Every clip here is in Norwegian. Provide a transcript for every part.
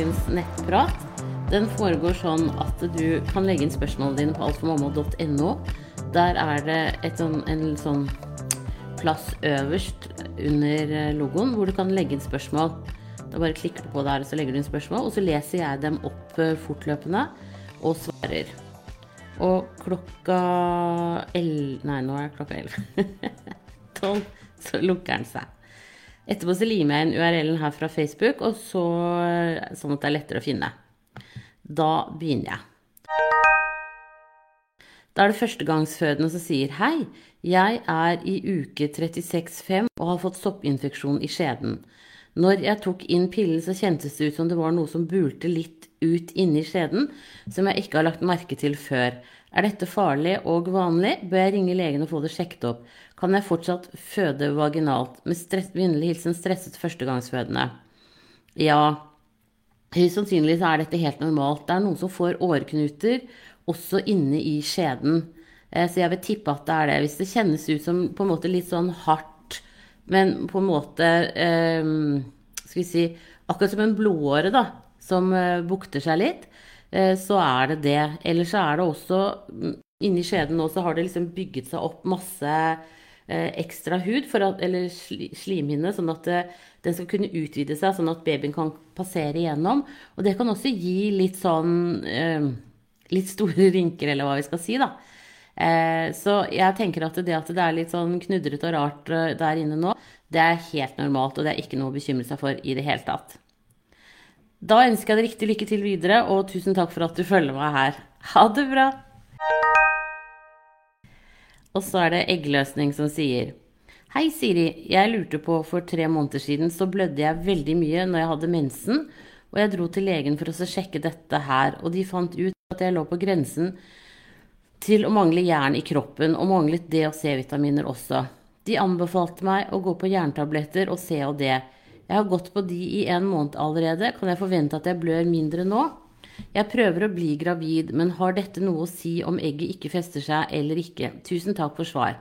dagens nettprat. Den foregår sånn at du kan legge inn spørsmålene dine på altformamma.no. Der er det et sånn, en sånn plass øverst under eh, logoen hvor du kan legge inn spørsmål. Da bare klikker du på der, og så legger du inn spørsmål, og så leser jeg dem opp eh, fortløpende og svarer. Og klokka 11 Nei, nå er klokka elleve. Tolv, så lukker den seg. Etterpå så limer jeg inn URL-en her fra Facebook, og så, sånn at det er lettere å finne. Da begynner jeg. Da er det førstegangsfødende som sier hei, jeg er i uke 36,5 og har fått soppinfeksjon i skjeden. Når jeg tok inn pillen, så kjentes det ut som det var noe som bulte litt ut inni skjeden, som jeg ikke har lagt merke til før. Er dette farlig og vanlig? Bør jeg ringe legen og få det sjekket opp? Kan jeg fortsatt føde vaginalt? Med stress, vennlig hilsen stresset førstegangsfødende. Ja, høyst sannsynlig så er dette helt normalt. Det er noen som får åreknuter også inne i skjeden. Eh, så jeg vil tippe at det er det. Hvis det kjennes ut som på en måte litt sånn hardt, men på en måte eh, Skal vi si akkurat som en blodåre, da, som eh, bukter seg litt, så er det det. Eller så er det også mm, Inni skjeden nå så har det liksom bygget seg opp masse eh, ekstra hud, at, eller slimhinne, sånn at eh, den skal kunne utvide seg, sånn at babyen kan passere igjennom. Og det kan også gi litt sånn Litt store rynker, eller hva vi skal si, da. Så jeg tenker at det at det er litt sånn knudrete og rart der inne nå, det er helt normalt, og det er ikke noe å bekymre seg for i det hele tatt. Da ønsker jeg deg riktig lykke til videre, og tusen takk for at du følger meg her. Ha det bra! Og så er det Eggløsning som sier Hei, Siri. Jeg lurte på for tre måneder siden så blødde jeg veldig mye når jeg hadde mensen, og jeg dro til legen for å sjekke dette her, og de fant ut at jeg lå på grensen til å mangle jern i kroppen, og manglet D- og C-vitaminer også. De anbefalte meg å gå på jerntabletter og C og D. Jeg har gått på de i en måned allerede. Kan jeg forvente at jeg blør mindre nå? Jeg prøver å bli gravid, men har dette noe å si om egget ikke fester seg eller ikke? Tusen takk for svar.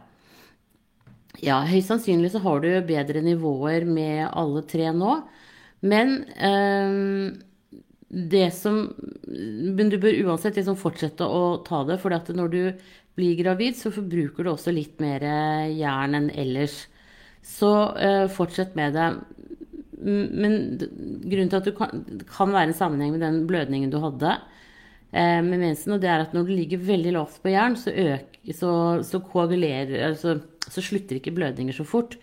Ja, høyst sannsynlig så har du bedre nivåer med alle tre nå. Men øh, det som Men du bør uansett liksom fortsette å ta det, for når du blir gravid, så forbruker du også litt mer jern enn ellers. Så øh, fortsett med det. Men grunnen til at du kan, kan være en sammenheng med den blødningen du hadde eh, med mensen, og det er at når du ligger veldig lavt på jern, så, så, så altså, Så slutter ikke blødninger så fort.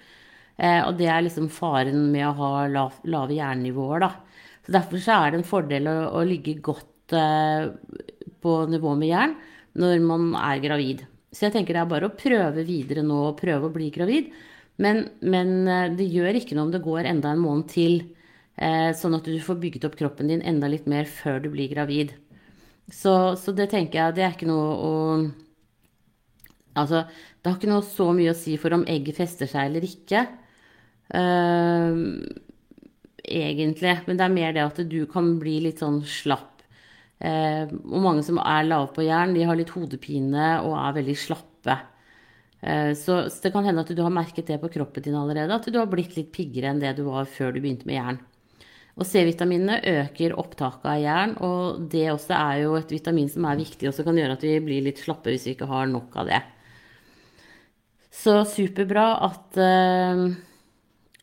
Eh, og det er liksom faren med å ha lav, lave jernnivåer, da. Så derfor så er det en fordel å, å ligge godt eh, på nivå med jern når man er gravid. Så jeg tenker det er bare å prøve videre nå, og prøve å bli gravid. Men, men, eh, det gjør ikke noe om det går enda en måned til, eh, sånn at du får bygget opp kroppen din enda litt mer før du blir gravid. Så, så, det tenker jeg, det er ikke noe å Altså, det har ikke noe så mye å si for om egget fester seg eller ikke. Uh, egentlig. Men det er mer det at du kan bli litt sånn slapp. Uh, og mange som er lave på jern, de har litt hodepine og er veldig slappe. Eh, så, det kan hende at du har merket det på kroppen din allerede, at du har blitt litt piggere enn det du var før du begynte med jern. Og C-vitaminene øker opptaket av jern, og det også er jo et vitamin som er viktig, og som kan gjøre at vi blir litt slappe hvis vi ikke har nok av det. Så superbra at, eh,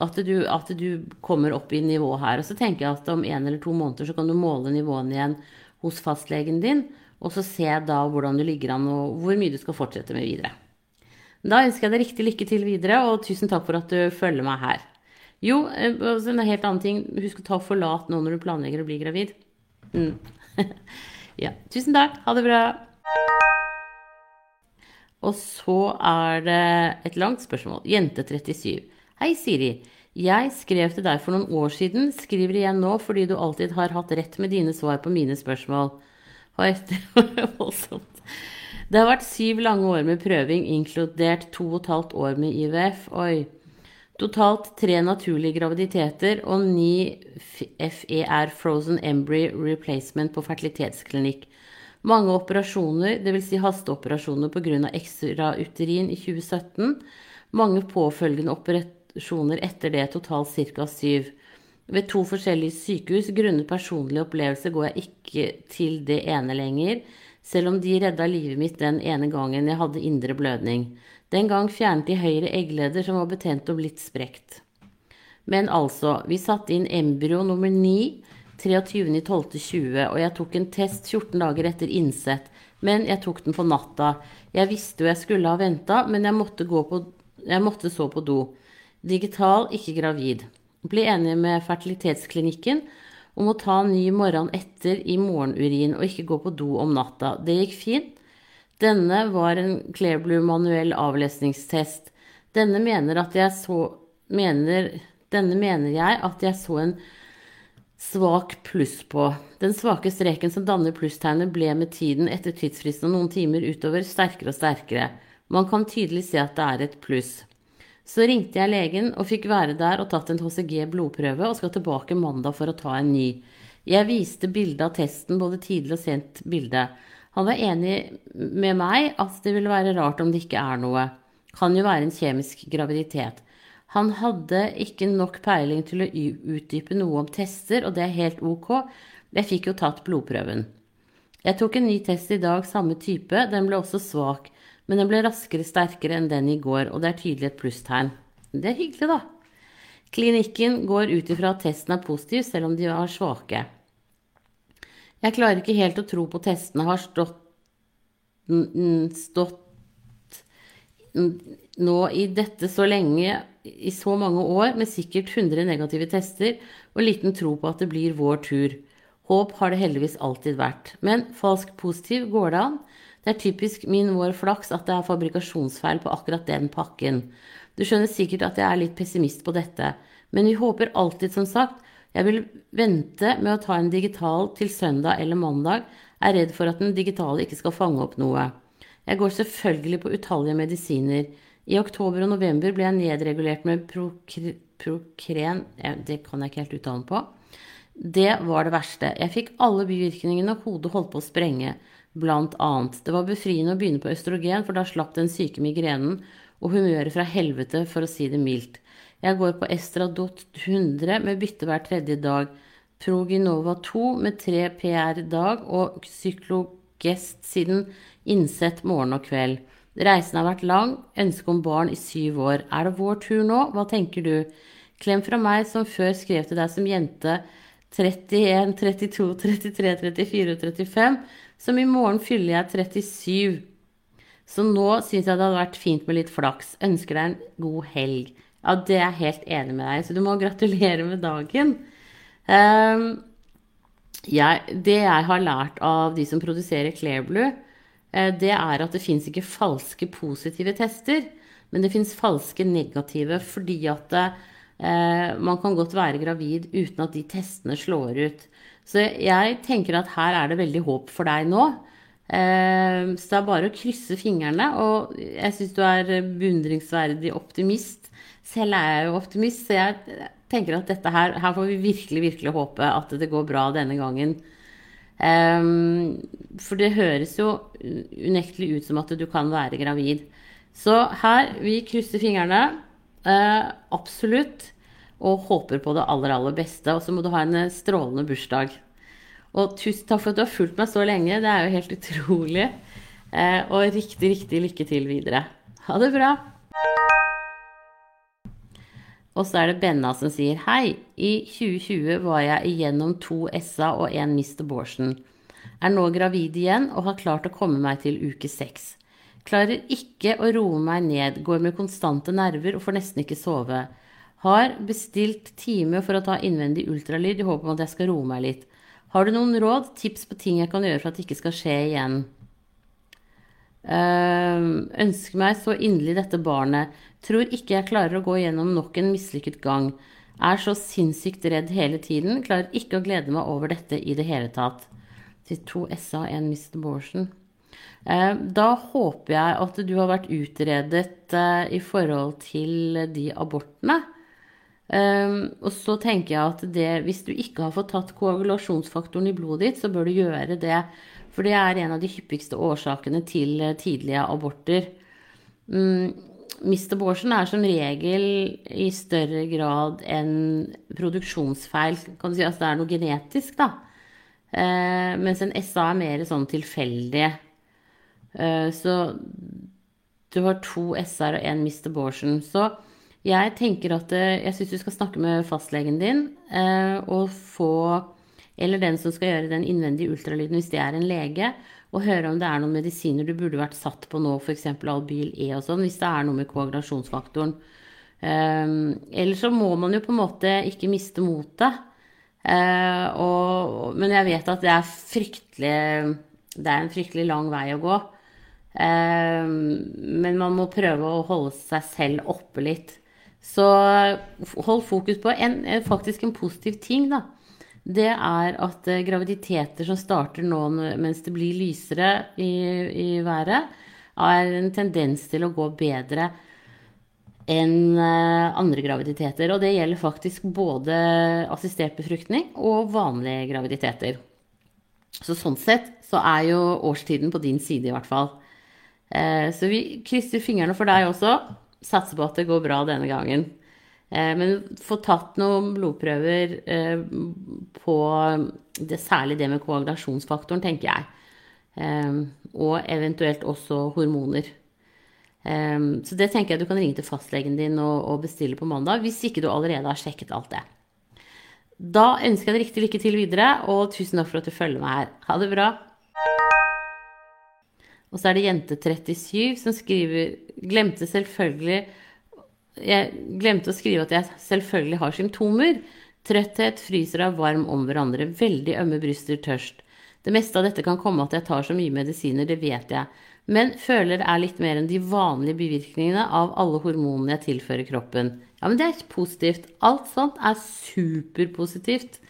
at, du, at du kommer opp i nivå her. Og så tenker jeg at om en eller to måneder så kan du måle nivåene igjen hos fastlegen din, og så se da hvordan du ligger an, og hvor mye du skal fortsette med videre. Da ønsker jeg deg riktig lykke til videre, og tusen takk for at du følger meg her. Jo, eh, en helt annen ting. Husk å ta forlat nå når du planlegger å bli gravid. Mm. ja. Tusen takk. Ha det bra. Og så er det et langt spørsmål. Jente37. Hei, Siri. Jeg skrev til deg for noen år siden, skriver igjen nå fordi du alltid har hatt rett med dine svar på mine spørsmål. Og etter voldsomt det har vært syv lange år med prøving, inkludert to og et halvt år med IVF. Oi. Totalt tre naturlige graviditeter og ni FER, Frozen embry Replacement, på fertilitetsklinikk. Mange operasjoner, dvs. Si hasteoperasjoner pga. ekstrauterin i 2017. Mange påfølgende operasjoner etter det, totalt ca. syv. ved to forskjellige sykehus. Grunnet personlige opplevelser går jeg ikke til det ene lenger, selv om de redda livet mitt den ene gangen jeg hadde indre blødning. Den gang fjernet de høyre eggleder som var betent og blitt sprekt. Men altså, vi satte inn embryo nummer 9 23.12.20, og jeg tok en test 14 dager etter innsett, men jeg tok den på natta. Jeg visste jo jeg skulle ha venta, men jeg måtte, på, jeg måtte så på do. Digital, ikke gravid. Ble enig med fertilitetsklinikken om å ta ny morgen etter i morgenurin og ikke gå på do om natta. Det gikk fint. Denne var en Clearblue manuell avlesningstest. Denne mener, så, mener, denne mener jeg at jeg så en svak pluss på. Den svake streken som danner plusstegnet, ble med tiden etter tidsfristen og noen timer utover sterkere og sterkere. Man kan tydelig se at det er et pluss. Så ringte jeg legen og fikk være der og tatt en HCG blodprøve og skal tilbake mandag for å ta en ny. Jeg viste bilde av testen, både tidlig og sent bilde. Han var enig med meg at det ville være rart om det ikke er noe. Kan jo være en kjemisk graviditet. Han hadde ikke nok peiling til å utdype noe om tester, og det er helt ok. Jeg fikk jo tatt blodprøven. Jeg tok en ny test i dag, samme type. Den ble også svak men den ble raskere sterkere enn den i går, og det er tydelig et plusstegn. Det er hyggelig, da. Klinikken går ut ifra at testen er positiv, selv om de er svake. Jeg klarer ikke helt å tro på testene har stått, stått nå i dette så lenge, i så mange år, med sikkert 100 negative tester, og liten tro på at det blir vår tur. Håp har det heldigvis alltid vært. Men falsk positiv går det an. Det er typisk min vår flaks at det er fabrikasjonsfeil på akkurat den pakken. Du skjønner sikkert at jeg er litt pessimist på dette, men vi håper alltid, som sagt. Jeg vil vente med å ta en digital til søndag eller mandag, er redd for at den digitale ikke skal fange opp noe. Jeg går selvfølgelig på utallige medisiner. I oktober og november ble jeg nedregulert med prokren Det kan jeg ikke helt uttale på. Det var det verste. Jeg fikk alle bivirkningene, og hodet holdt på å sprenge blant annet. Det var befriende å begynne på østrogen, for da slapp den syke migrenen og humøret fra helvete, for å si det mildt. Jeg går på Estradot 100 med bytte hver tredje dag. Proginova 2 med 3 PR dag og Cyklogest siden innsett morgen og kveld. Reisen har vært lang, ønske om barn i syv år. Er det vår tur nå? Hva tenker du? Klem fra meg som før skrev til deg som jente 31, 32, 33, 34 og 35 som i morgen fyller jeg 37. Så nå syns jeg det hadde vært fint med litt flaks. Ønsker deg en god helg. Ja, det er jeg helt enig med deg så du må gratulere med dagen. Um, jeg, det jeg har lært av de som produserer Clear Blue, det er at det fins ikke falske positive tester, men det fins falske negative fordi at uh, man kan godt være gravid uten at de testene slår ut. Så jeg tenker at her er det veldig håp for deg nå. Eh, så det er bare å krysse fingrene. Og jeg syns du er beundringsverdig optimist. Selv er jeg jo optimist, så jeg tenker at dette her Her får vi virkelig, virkelig håpe at det går bra denne gangen. Eh, for det høres jo unektelig ut som at du kan være gravid. Så her, vi krysser fingrene. Eh, absolutt og håper på det aller, aller beste. Og så må du ha en strålende bursdag. Og tusen takk for at du har fulgt meg så lenge. Det er jo helt utrolig. Eh, og riktig, riktig lykke til videre. Ha det bra. Og så er det Benna som sier hei. I 2020 var jeg igjennom to SA og en Mist Abortion. Er nå gravid igjen og har klart å komme meg til uke seks. Klarer ikke å roe meg ned, går med konstante nerver og får nesten ikke sove. Har bestilt time for å ta innvendig ultralyd i håp om at jeg skal roe meg litt. Har du noen råd, tips på ting jeg kan gjøre for at det ikke skal skje igjen? Uh, ønsker meg så inderlig dette barnet. Tror ikke jeg klarer å gå gjennom nok en mislykket gang. Er så sinnssykt redd hele tiden. Klarer ikke å glede meg over dette i det hele tatt. Til to SA, en Mr. Abortion. Uh, da håper jeg at du har vært utredet uh, i forhold til de abortene. Um, og så tenker jeg at det, hvis du ikke har fått tatt koagulasjonsfaktoren i blodet ditt, så bør du gjøre det. For det er en av de hyppigste årsakene til uh, tidlige aborter. Um, Borsen er som regel i større grad en produksjonsfeil. Kan du si at det er noe genetisk, da. Uh, mens en SA er mer sånn tilfeldig. Uh, så du har to SA-er og én Borsen, Så jeg tenker at eh, jeg syns du skal snakke med fastlegen din eh, og få Eller den som skal gjøre den innvendige ultralyden, hvis det er en lege, og høre om det er noen medisiner du burde vært satt på nå, f.eks. Albyl E og sånn, hvis det er noe med koagulasjonsfaktoren. Um, Eller så må man jo på en måte ikke miste motet. Men jeg vet at det er fryktelig Det er en fryktelig lang vei å gå. Men man må prøve å holde seg selv oppe litt. Så hold fokus på en, faktisk en positiv ting, da. Det er at eh, graviditeter som starter nå mens det blir lysere i, i været, har en tendens til å gå bedre enn eh, andre graviditeter. Og det gjelder faktisk både assistert befruktning og vanlige graviditeter. Så sånn sett så er jo årstiden på din side, i hvert fall. Eh, så vi krysser fingrene for deg også satser på at det går bra denne gangen. Eh, men få tatt noen blodprøver eh, på det, særlig det med koagulasjonsfaktoren, tenker jeg. Eh, og eventuelt også hormoner. Så det tenker jeg du kan ringe til fastlegen din og bestille på mandag, hvis ikke du allerede har sjekket alt det. Da ønsker jeg deg riktig lykke til videre, og tusen takk for at du følger meg her. Ha det bra. Og så er det jente37 som skriver Glemte selvfølgelig Jeg glemte å skrive at jeg selvfølgelig har symptomer. Trøtthet, fryser av varm om hverandre, veldig ømme bryster, tørst. Det meste av dette kan komme at jeg tar så mye medisiner, det vet jeg. Men føler det er litt mer enn de vanlige bivirkningene av alle hormonene jeg tilfører kroppen. Ja, men det er positivt. Alt sånt er superpositivt.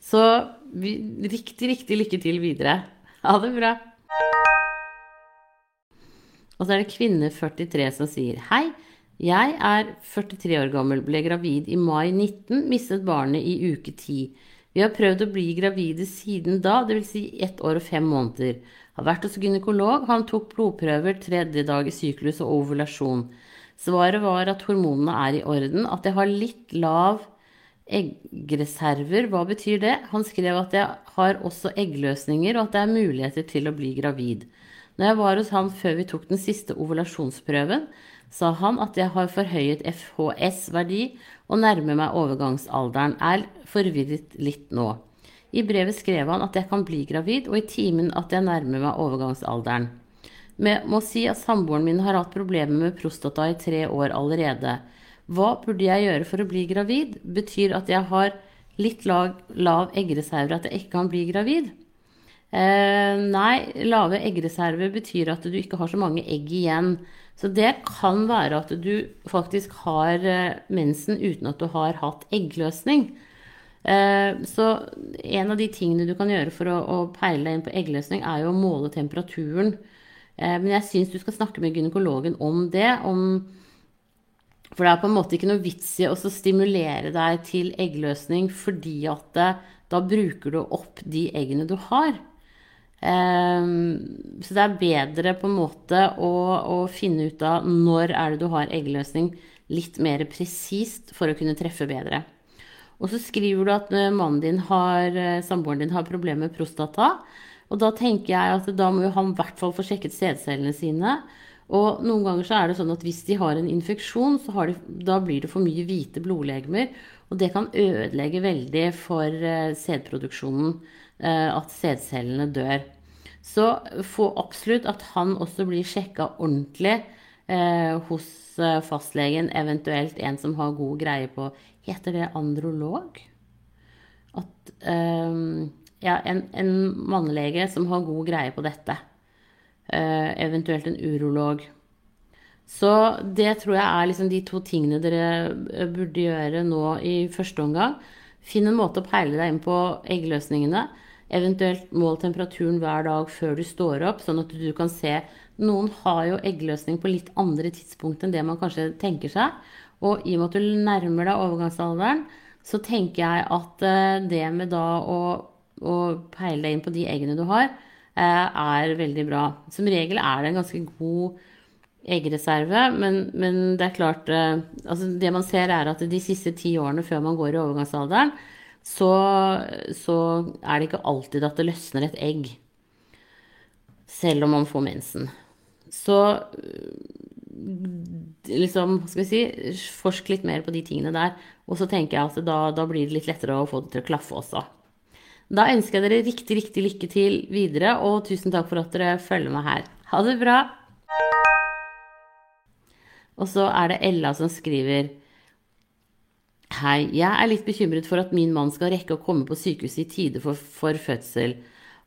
Så riktig, riktig lykke til videre. Ha det bra. Og så er det kvinne 43 som sier hei. Jeg er 43 år gammel, ble gravid i mai 19, mistet barnet i uke 10. Vi har prøvd å bli gravide siden da, dvs. Si ett år og fem måneder. Har vært hos gynekolog, han tok blodprøver tredje dag i syklus og ovulasjon. Svaret var at hormonene er i orden, at jeg har litt lav eggreserver. Hva betyr det? Han skrev at jeg har også eggløsninger, og at det er muligheter til å bli gravid. Når jeg var hos han før vi tok den siste ovulasjonsprøven, sa han at jeg har forhøyet FHS-verdi og nærmer meg overgangsalderen. Er forvirret litt nå. I brevet skrev han at jeg kan bli gravid, og i timen at jeg nærmer meg overgangsalderen. Men må si at samboeren min har hatt problemer med prostata i tre år allerede. Hva burde jeg gjøre for å bli gravid? Betyr at jeg har litt lav, lav eggreserve at jeg ikke kan bli gravid? Eh, nei, lave eggreserver betyr at du ikke har så mange egg igjen. Så det kan være at du faktisk har eh, mensen uten at du har hatt eggløsning. Eh, så en av de tingene du kan gjøre for å, å peile deg inn på eggløsning, er jo å måle temperaturen. Eh, men jeg syns du skal snakke med gynekologen om det. Om, for det er på en måte ikke noe vits i å stimulere deg til eggløsning fordi at eh, da bruker du opp de eggene du har. Um, så det er bedre på en måte å, å, finne ut av når er det du har eggløsning litt mer presist for å kunne treffe bedre. Og så skriver du at eh, mannen din har, eh, samboeren din har problemer med prostata. Og da tenker jeg at da må jo han i hvert fall få sjekket sædcellene sine. Og noen ganger så er det sånn at hvis de har en infeksjon, så de, da blir det for mye hvite blodlegemer. Og det kan ødelegge veldig for uh, sædproduksjonen. Eh, at sædcellene dør. Så få absolutt at han også blir sjekka ordentlig eh, hos eh, fastlegen, eventuelt en som har god greie på Heter det androlog? At eh, Ja, en, en mannlege som har god greie på dette. Eh, eventuelt en urolog. Så det tror jeg er liksom de to tingene dere burde gjøre nå i første omgang. Finn en måte å peile deg inn på eggløsningene. Eventuelt mål temperaturen hver dag før du står opp, sånn at du kan se Noen har jo eggløsning på litt andre tidspunkt enn det man kanskje tenker seg. Og i og med at du nærmer deg overgangsalderen, så tenker jeg at eh, det med da å, å peile deg inn på de eggene du har, eh, er veldig bra. Som regel er det en ganske god eggreserve. Men, men det er klart eh, altså Det man ser, er at de siste ti årene før man går i overgangsalderen, så, så er det ikke alltid at det løsner et egg. Selv om man får mensen. Så liksom, skal vi si, forsk litt mer på de tingene der. Og så tenker jeg at da, da, blir det litt lettere å få det til å klaffe også. Da ønsker jeg dere riktig, riktig lykke til videre, og tusen takk for at dere følger meg her. Ha det bra! Og så er det Ella som skriver Hei, jeg er litt bekymret for at min mann skal rekke å komme på sykehuset i tide for, for fødsel.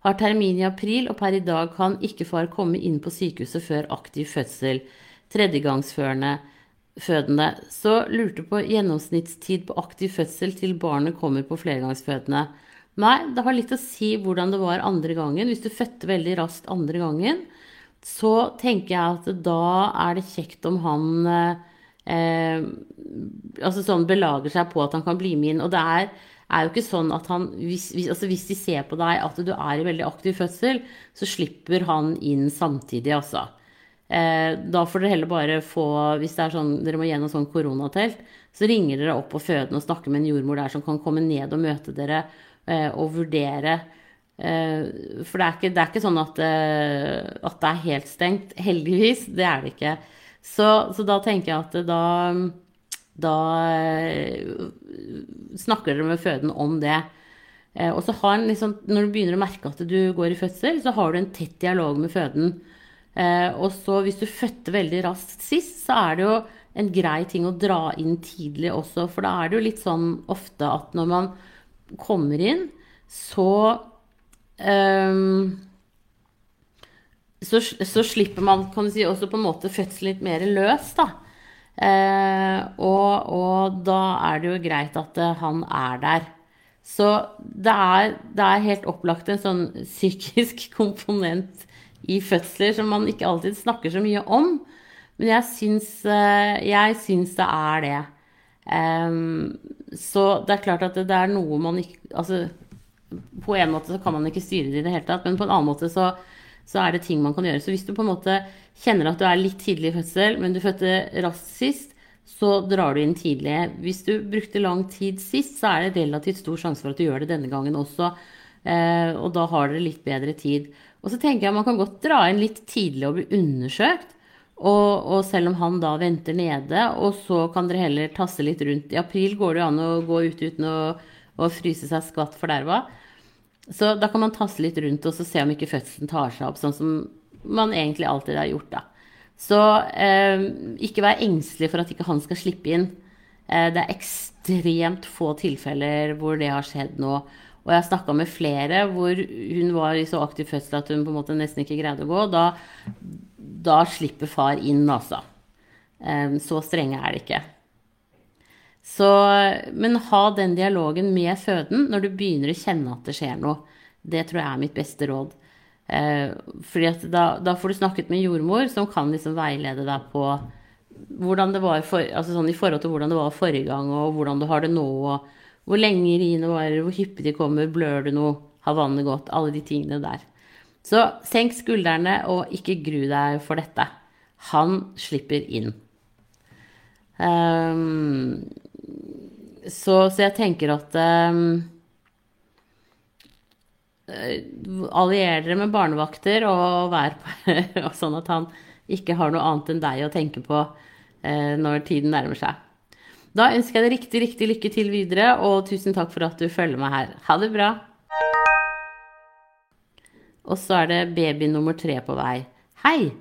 Har termin i april, og per i dag kan ikke far komme inn på sykehuset før aktiv fødsel tredjegangsfødende, så lurte på gjennomsnittstid på aktiv fødsel til barnet kommer på flergangsfødende. Nei, det har litt å si hvordan det var andre gangen. Hvis du fødte veldig raskt andre gangen, så tenker jeg at da er det kjekt om han eh, altså sånn belager seg på at han kan bli med inn. Og det er, er jo ikke sånn at han hvis, hvis, altså hvis, de ser på deg at du er i veldig aktiv fødsel, så slipper han inn samtidig, altså. Eh, da får dere heller bare få Hvis det er sånn, dere må gjennom sånn koronatelt, så ringer dere opp på føden og snakker med en jordmor der som kan komme ned og møte dere eh, og vurdere. Eh, for det er, ikke, det er ikke, sånn at, at, det er helt stengt. Heldigvis. Det er det ikke. Så, så da tenker jeg at da, da snakker dere med føden om det. Og så har en liksom, når du begynner å merke at du går i fødsel, så har du en tett dialog med føden. Eh, og så hvis du fødte veldig raskt sist, så er det jo en grei ting å dra inn tidlig også. For da er det jo litt sånn ofte at når man kommer inn, så um, så, så, slipper man kan du si, også på en måte fødselen litt mer løs, da. Eh, og, og, da er det jo greit at uh, han er der. Så det er, det er helt opplagt en sånn psykisk komponent i fødsler som man ikke alltid snakker så mye om. Men jeg syns, eh, jeg syns det er det. Um, så det er klart at det, det, er noe man ikke Altså på en måte så kan man ikke styre det i det hele tatt, men på en annen måte så, så, er det ting man kan gjøre. Så hvis du på en måte kjenner at du er litt tidlig i fødsel, men du fødte raskt sist, så drar du inn tidlig. Hvis du brukte lang tid sist, så er det relativt stor sjanse for at du gjør det denne gangen også. Uh, og da har dere litt bedre tid. Og så tenker jeg man kan godt dra inn litt tidlig og bli undersøkt. Og, og, selv om han da venter nede, og så kan dere heller tasse litt rundt. I april går det jo an å gå ut uten å, å fryse seg skvatt forderva. Så da kan man tasse litt rundt og se om ikke fødselen tar seg opp, sånn som man egentlig alltid har gjort. da. Så eh, ikke vær engstelig for at ikke han skal slippe inn. Eh, det er ekstremt få tilfeller hvor det har skjedd nå. Og jeg har snakka med flere hvor hun var i så aktiv fødsel at hun på en måte nesten ikke greide å gå. Da, da slipper far inn, altså. Så strenge er det ikke. Så, men ha den dialogen med føden når du begynner å kjenne at det skjer noe. Det tror jeg er mitt beste råd. Eh, fordi da, da, får du snakket med jordmor, som kan liksom veilede deg på hvordan det var for, altså sånn i forhold til hvordan det var forrige gang, og hvordan du har det nå. og hvor lenge riene varer, hvor hyppig de kommer, blør du noe, har vannet gått? Alle de tingene der. Så senk skuldrene og ikke gru deg for dette. Han slipper inn. Um, så, så, jeg tenker at um, Allier dere med barnevakter og vær på, sånn at han ikke har noe annet enn deg å tenke på uh, når tiden nærmer seg. Da ønsker jeg deg riktig, riktig lykke til videre, og tusen takk for at du følger meg her. Ha det bra. Og så er det baby nummer tre på vei. Hei!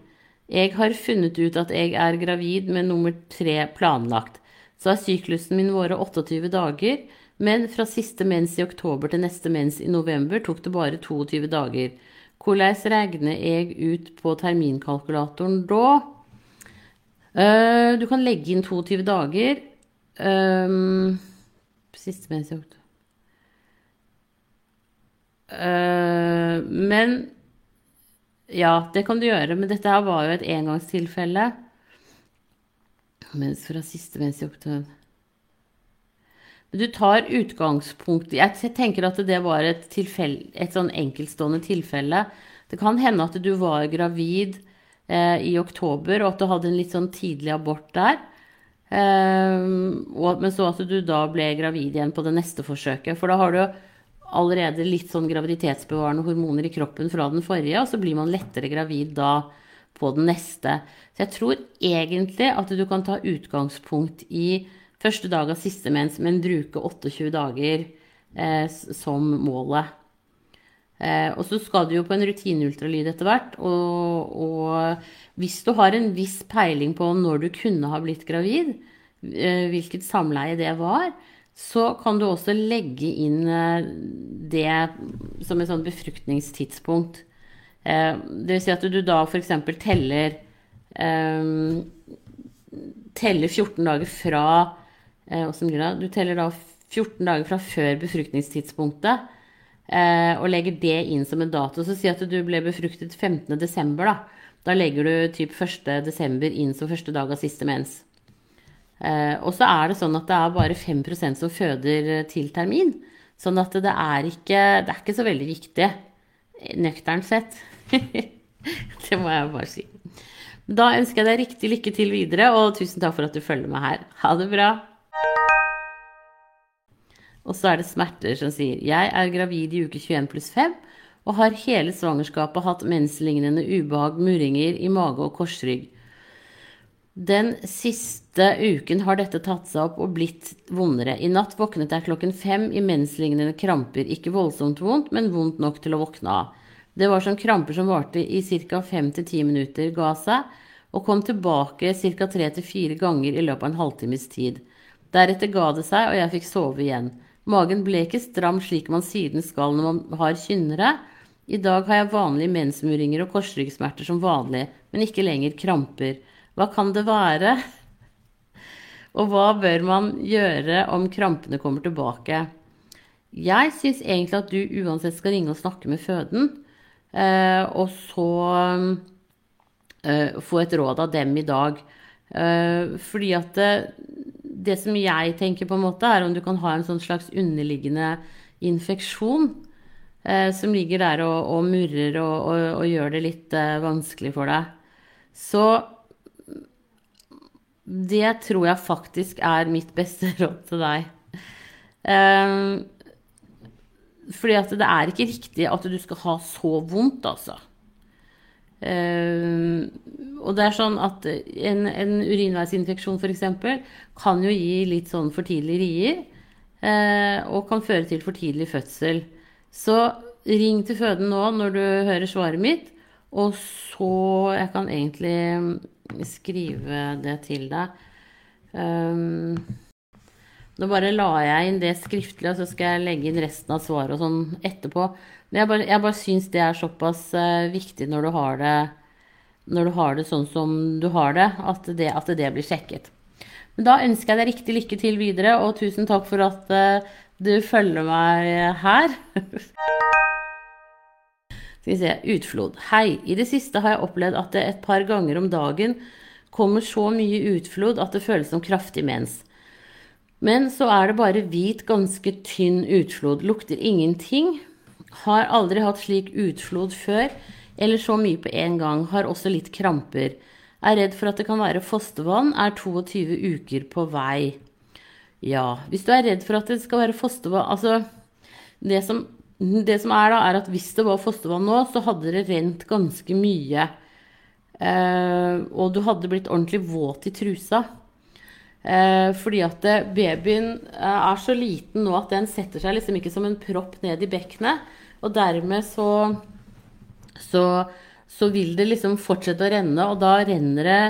Jeg har funnet ut at jeg er gravid med nummer tre planlagt. Så har syklusen min vært 28 dager, men fra siste mens i oktober til neste mens i november tok det bare 22 dager. Hvordan regner jeg ut på terminkalkulatoren da? Uh, du kan legge inn 22 dager. Um, siste mens i oktober uh, Men Ja, det kan du gjøre. Men dette her var jo et engangstilfelle. Mens fra siste mens jeg åkte du tar utgangspunkt Jeg tenker at det var et, et sånn enkeltstående tilfelle. Det kan hende at du var gravid eh, i oktober, og at du hadde en litt sånn tidlig abort der. Eh, men så at du da ble gravid igjen på det neste forsøket. For da har du allerede litt sånn graviditetsbevarende hormoner i kroppen fra den forrige, og så blir man lettere gravid da på den neste. Så jeg tror egentlig at du kan ta utgangspunkt i første dag av siste mens, men bruke 28 dager eh, som målet. Eh, og så skal du jo på en rutineultralyd etter hvert. Og, og, hvis du har en viss peiling på når du kunne ha blitt gravid, eh, hvilket samleie det var, så kan du også legge inn eh, det som et sånn befruktningstidspunkt. Eh, det vil si at du da f.eks. teller eh, teller 14 dager fra Du teller da 14 dager fra før befruktningstidspunktet og legger det inn som en dato. Så si at du ble befruktet 15.12. Da. da legger du typ 1.12. inn som første dag av siste mens. Eh, og så er det sånn at det er bare 5% som føder eh, til termin. Sånn at det er ikke, det er ikke så veldig viktig, nøkternt sett. det må jeg bare si. Da ønsker jeg deg riktig lykke til videre, og tusen takk for at du følger meg her. Ha det bra. Og så er det smerter som sier Jeg er gravid i uke 21 pluss 5 og har hele svangerskapet hatt menslignende ubehag, murringer i mage og korsrygg. Den siste uken har dette tatt seg opp og blitt vondere. I natt våknet jeg klokken fem i menslignende kramper. Ikke voldsomt vondt, men vondt nok til å våkne av. Det var som kramper som varte i ca. fem til ti minutter, ga seg, og kom tilbake ca. tre til fire ganger i løpet av en halvtimes tid. Deretter ga det seg, og jeg fikk sove igjen. Magen ble ikke stram slik man siden skal når man har kynnere. I dag har jeg vanlige mensmuringer og korsryggsmerter som vanlig, men ikke lenger kramper. Hva kan det være? Og hva bør man gjøre om krampene kommer tilbake? Jeg syns egentlig at du uansett skal ringe og snakke med føden, eh, og så eh, få et råd av dem i dag. Eh, fordi at det, det, som jeg tenker på en måte, er om du kan ha en sånn slags underliggende infeksjon som ligger der og, og murrer og, og, og, gjør det litt vanskelig for deg. Så det tror jeg faktisk er mitt beste råd til deg. Um, fordi at det er ikke riktig at du skal ha så vondt, altså. Um, og det er sånn at en, en urinveisinfeksjon f.eks. kan jo gi litt sånn for tidlig rier. Uh, og kan føre til for tidlig fødsel. Så ring til føden nå når du hører svaret mitt. Og så Jeg kan egentlig skrive det til deg. Um, nå bare la jeg inn det skriftlig, og så skal jeg legge inn resten av svaret og sånn etterpå. Men jeg bare, jeg bare syns det er såpass uh, viktig når du det når du har det sånn som du har det, at det, at det blir sjekket. Men da ønsker jeg deg riktig lykke til videre, og tusen takk for at uh, du følger meg her. Skal vi se Utflod. Hei. I det siste har jeg opplevd at det et par ganger om dagen kommer så mye utflod at det føles som kraftig mens. Men så er det bare hvit, ganske tynn utflod. Lukter ingenting. Har aldri hatt slik utflod før, eller så mye på en gang. Har også litt kramper. Er redd for at det kan være fostervann. Er 22 uker på vei. Ja, hvis du er redd for at det skal være fostervann Altså, det som det som er da, er at hvis det var fostervann nå, så hadde det rent ganske mye. Eh, og du hadde blitt ordentlig våt i trusa. Eh, fordi at babyen eh, er så liten nå at den setter seg liksom ikke som en propp ned i bekkenet. Og dermed så, så, så vil det liksom fortsette å renne, og da renner det,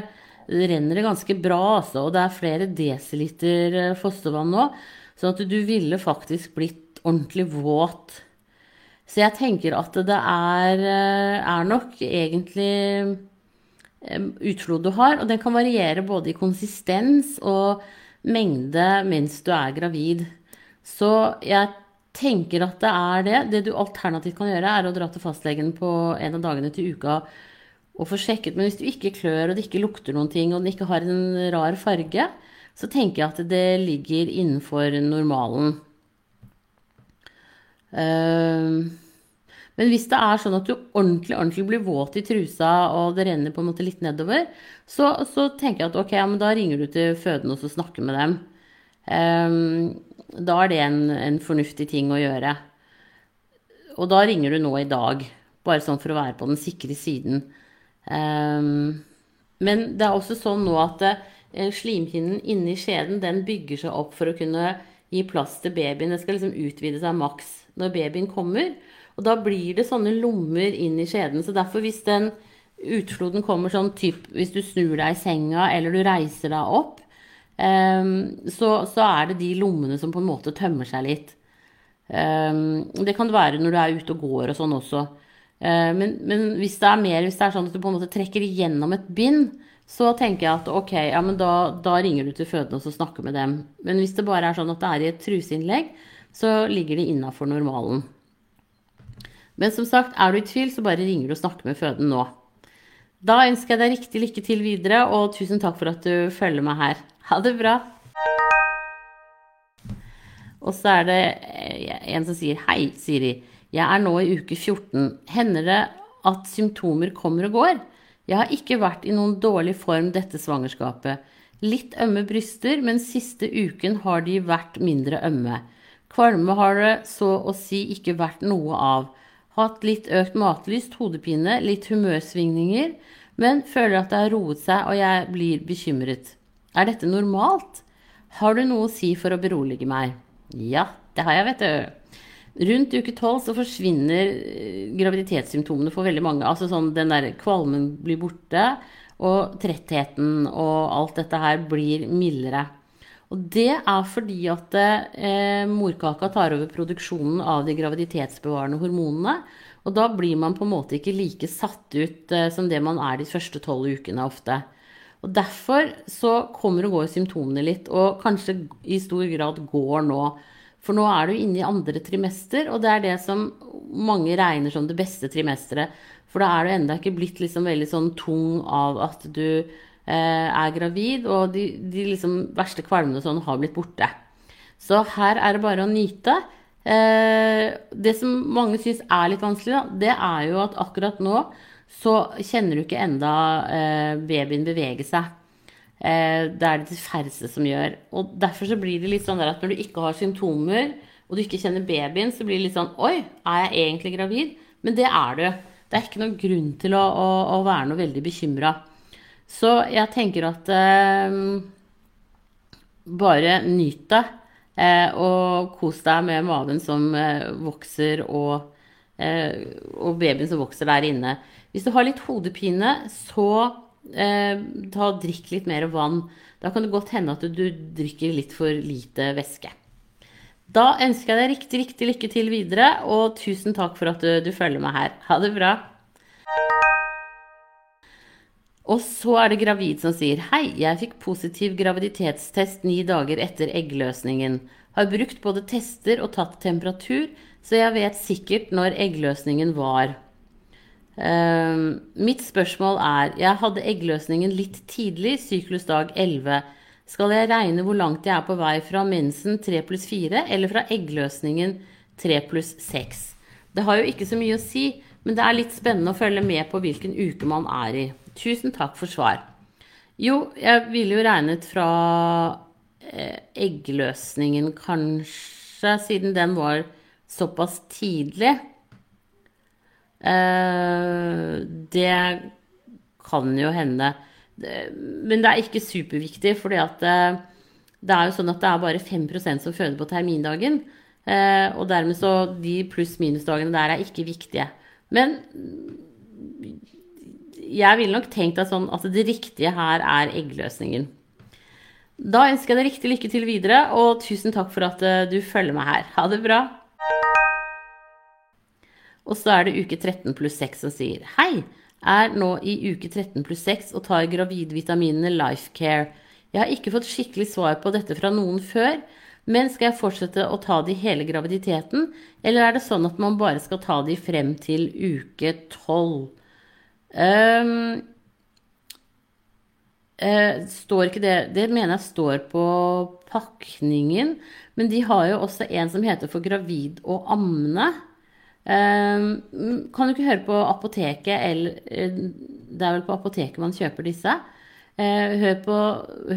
renner det ganske bra, altså. Og det er flere desiliter fostervann nå. Sånn at du ville faktisk blitt ordentlig våt så jeg tenker at det er, eh, er nok egentlig utflod du har, og den kan variere både i konsistens og mengde mens du er gravid. Så jeg tenker at det er det. Det du alternativt kan gjøre, er å dra til fastlegen på en av dagene til uka og få sjekket. Men hvis du ikke klør, og det ikke lukter noen ting, og den ikke har en rar farge, så tenker jeg at det ligger innenfor normalen. Ehm, Men hvis det er sånn at du ordentlig ordentlig blir våt i trusa, og det renner på en måte litt nedover, så, så tenker jeg at ok, ja, men da ringer du til fødende og så snakker med dem. Um, da er det en, en, fornuftig ting å gjøre. Og da ringer du nå i dag, bare sånn for å være på den sikre siden. Um, men det er også sånn nå at slimhinnen inni skjeden den bygger seg opp for å kunne gi plass til babyen. Det skal liksom utvide seg maks når babyen kommer. Og da blir det sånne lommer inn i skjeden. Så derfor, hvis den utfloden kommer sånn typ hvis du snur deg i senga eller du reiser deg opp, um, så, så, er det de lommene som på en måte tømmer seg litt. Um, det kan det være når du er ute og går og sånn også. Uh, men, men, hvis det er mer, hvis det er sånn at du på en måte trekker igjennom et bind, så tenker jeg at ok, ja, men da, da ringer du til fødende og snakker med dem. Men hvis det bare er sånn at det er i et truseinnlegg, så ligger de innafor normalen. Men som sagt, er du i tvil, så bare ringer du og snakker med føden nå. Da ønsker jeg deg riktig lykke til videre, og tusen takk for at du følger meg her. Ha det bra. Og så er det eh, en som sier Hei, Siri. Jeg er nå i uke 14. Hender det at symptomer kommer og går? Jeg har ikke vært i noen dårlig form dette svangerskapet. Litt ømme bryster, men siste uken har de vært mindre ømme. Kvalme har det så å si ikke vært noe av. Hatt litt økt matlyst, hodepine, litt humørsvingninger, men føler at det har roet seg og jeg blir bekymret. Er dette normalt? Har du noe å si for å berolige meg? Ja, det har jeg, vet du. Rundt uke tolv så forsvinner eh, graviditetssymptomene for veldig mange. Altså sånn den der kvalmen blir borte, og trettheten og alt dette her blir mildere. Og det er fordi at eh, morkaka tar over produksjonen av de graviditetsbevarende hormonene. Og da blir man på en måte ikke like satt ut eh, som det man er de første tolv ukene ofte. Og Derfor så kommer og går symptomene litt, og kanskje i stor grad går nå. For nå er du inne i andre trimester, og det er det som mange regner som det beste trimesteret. For da er du enda ikke blitt liksom veldig sånn tung av at du er gravid, og de, de liksom verste kvalmene sånn har blitt borte. Så her er det bare å nyte. Eh, det som mange syns er litt vanskelig, da, det er jo at akkurat nå så kjenner du ikke enda eh, babyen bevege seg. det er det de færreste som gjør. Og derfor så blir det litt sånn at når du ikke har symptomer, og du ikke kjenner babyen, så blir det litt sånn Oi, er jeg egentlig gravid? Men det er du. Det er ikke noen grunn til å, å, å være noe veldig bekymra. Så jeg tenker at eh, bare nyt det. Eh, og kos deg med maven som eh, vokser, og, eh, og, babyen som vokser der inne. Hvis du har litt hodepine, så eh, ta drikk litt mer vann. Da kan det godt hende at du, du drikker litt for lite væske. Da ønsker jeg deg riktig, riktig lykke til videre, og tusen takk for at du, du følger meg her. Ha det bra. Og så er det gravid som sier Hei, jeg fikk positiv graviditetstest ni dager etter eggløsningen. Har brukt både tester og tatt temperatur, så jeg vet sikkert når eggløsningen var. Uh, mitt spørsmål er Jeg hadde eggløsningen litt tidlig, syklusdag 11. Skal jeg regne hvor langt jeg er på vei fra mensen 3 pluss 4 eller fra eggløsningen 3 pluss 6? Det har jo ikke så mye å si, men det er litt spennende å følge med på hvilken uke man er i. Tusen takk for svar. Jo, jeg ville jo regnet fra eh, eggløsningen, kanskje, siden den var såpass tidlig. Eh, det kan jo hende. Men det er ikke superviktig, for at eh, det er jo sånn at det er bare 5% som føder på termindagen. Og dermed så de pluss-minus-dagene der er ikke viktige. Men jeg ville nok tenkt at, sånn, at det riktige her er eggløsningen. Da ønsker jeg deg riktig lykke til videre, og tusen takk for at eh, du følger meg her. Ha det bra. Og så er det uke 13 pluss 6 som sier Hei, er nå i uke 13 pluss 6 og tar gravidvitaminene Lifecare. Jeg har ikke fått skikkelig svar på dette fra noen før, men skal jeg fortsette å ta de hele graviditeten, eller er det sånn at man bare skal ta de frem til uke 12? Um, uh, står ikke det Det mener jeg står på pakningen. Men de har jo også en som heter for gravid og ammende. Um, kan du ikke høre på apoteket, eller eh, Det er vel på apoteket man kjøper disse. Uh, hør, på,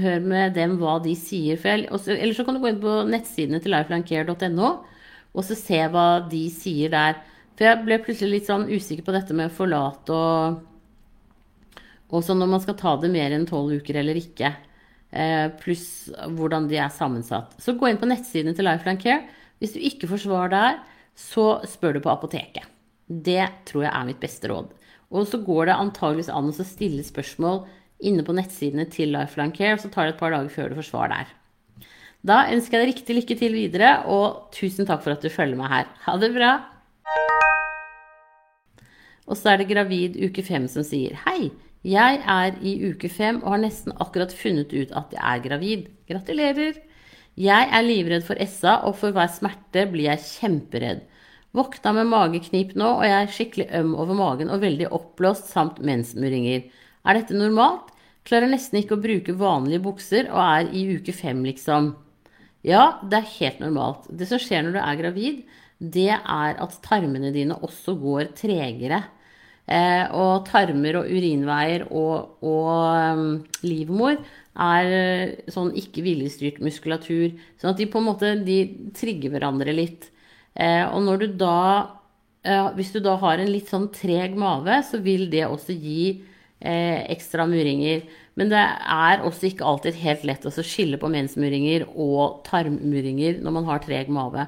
hør med dem hva de sier. Eller så kan du gå inn på nettsidene til lifelandcare.no og så se hva de sier der. For jeg ble plutselig litt sånn usikker på dette med forlat og og sånn om man skal ta det mer enn tolv uker eller ikke. Eh, pluss hvordan de er sammensatt. Så gå inn på nettsidene til Lifeline Care. Hvis du ikke får svar der, så spør du på apoteket. Det tror jeg er mitt beste råd. Og så går det antageligvis an å stille spørsmål inne på nettsidene til Lifeline Care, så tar det et par dager før du får svar der. Da ønsker jeg deg riktig lykke til videre, og tusen takk for at du følger meg her. Ha det bra! Og så er det gravid uke fem som sier hei. Jeg er i uke fem og har nesten akkurat funnet ut at jeg er gravid. Gratulerer! Jeg er livredd for SA, og for hver smerte blir jeg kjemperedd. Våkna med mageknip nå, og jeg er skikkelig øm over magen og veldig oppblåst samt mensmuringer. Er dette normalt? Klarer nesten ikke å bruke vanlige bukser og er i uke fem, liksom. Ja, det er helt normalt. Det som skjer når du er gravid, det er at tarmene dine også går tregere. Eh, og tarmer og urinveier og, og um, livmor er eh, sånn ikke viljestyrt muskulatur. Sånn at de på en måte trigger hverandre litt. Eh, og når du da Hvis du da har en litt sånn treg mage, så vil det også gi ekstra muringer. Men det er også ikke alltid helt lett å skille på mensmuringer og tarmmuringer når man har treg mage.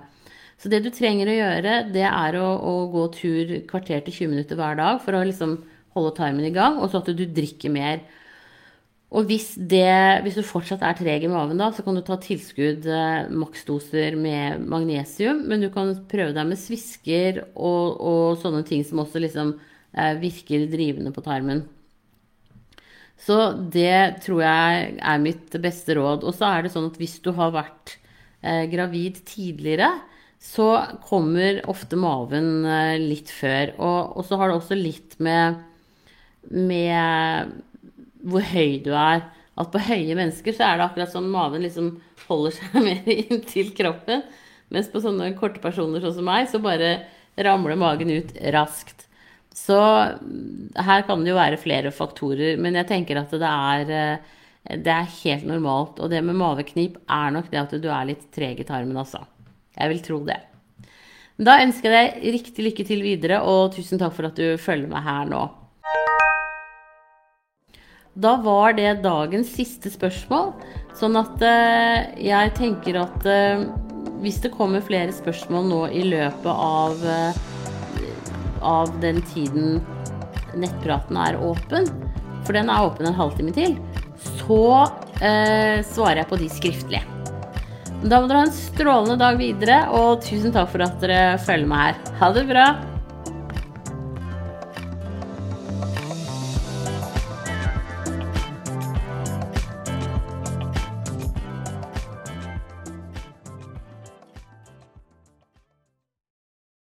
Så det du trenger å gjøre, det er å, å gå tur kvarter til 20 minutter hver dag for å liksom holde tarmen i gang, og så at du drikker mer. Og hvis, det, hvis du fortsatt er treg i maven, da, så kan du ta tilskudd, eh, maksdoser med magnesium. Men du kan prøve deg med svisker og, og sånne ting som også liksom eh, virker drivende på tarmen. Så det tror jeg er mitt beste råd. Og så er det sånn at hvis du har vært eh, gravid tidligere, så kommer ofte maven eh, litt før. Og, og, så har det også litt med, med hvor høy du er. At på høye mennesker så er det akkurat som maven liksom holder seg mer inntil kroppen. Mens på sånne korte personer sånn som meg, så bare ramler magen ut raskt. Så mm, her kan det jo være flere faktorer, men jeg tenker at det er, eh, det er helt normalt. Og det med maveknip er nok det at du er litt treg i tarmen, altså. Jeg vil tro det. Da ønsker jeg deg riktig lykke til videre, og tusen takk for at du følger meg her nå. Da var det dagens siste spørsmål. Sånn at uh, jeg tenker at uh, hvis det kommer flere spørsmål nå i løpet av, uh, av den tiden nettpraten er åpen, for den er åpen en halvtime til, så svarer jeg på de skriftlige. Da må dere ha en strålende dag videre, og tusen takk for at dere følger meg her. Ha det bra!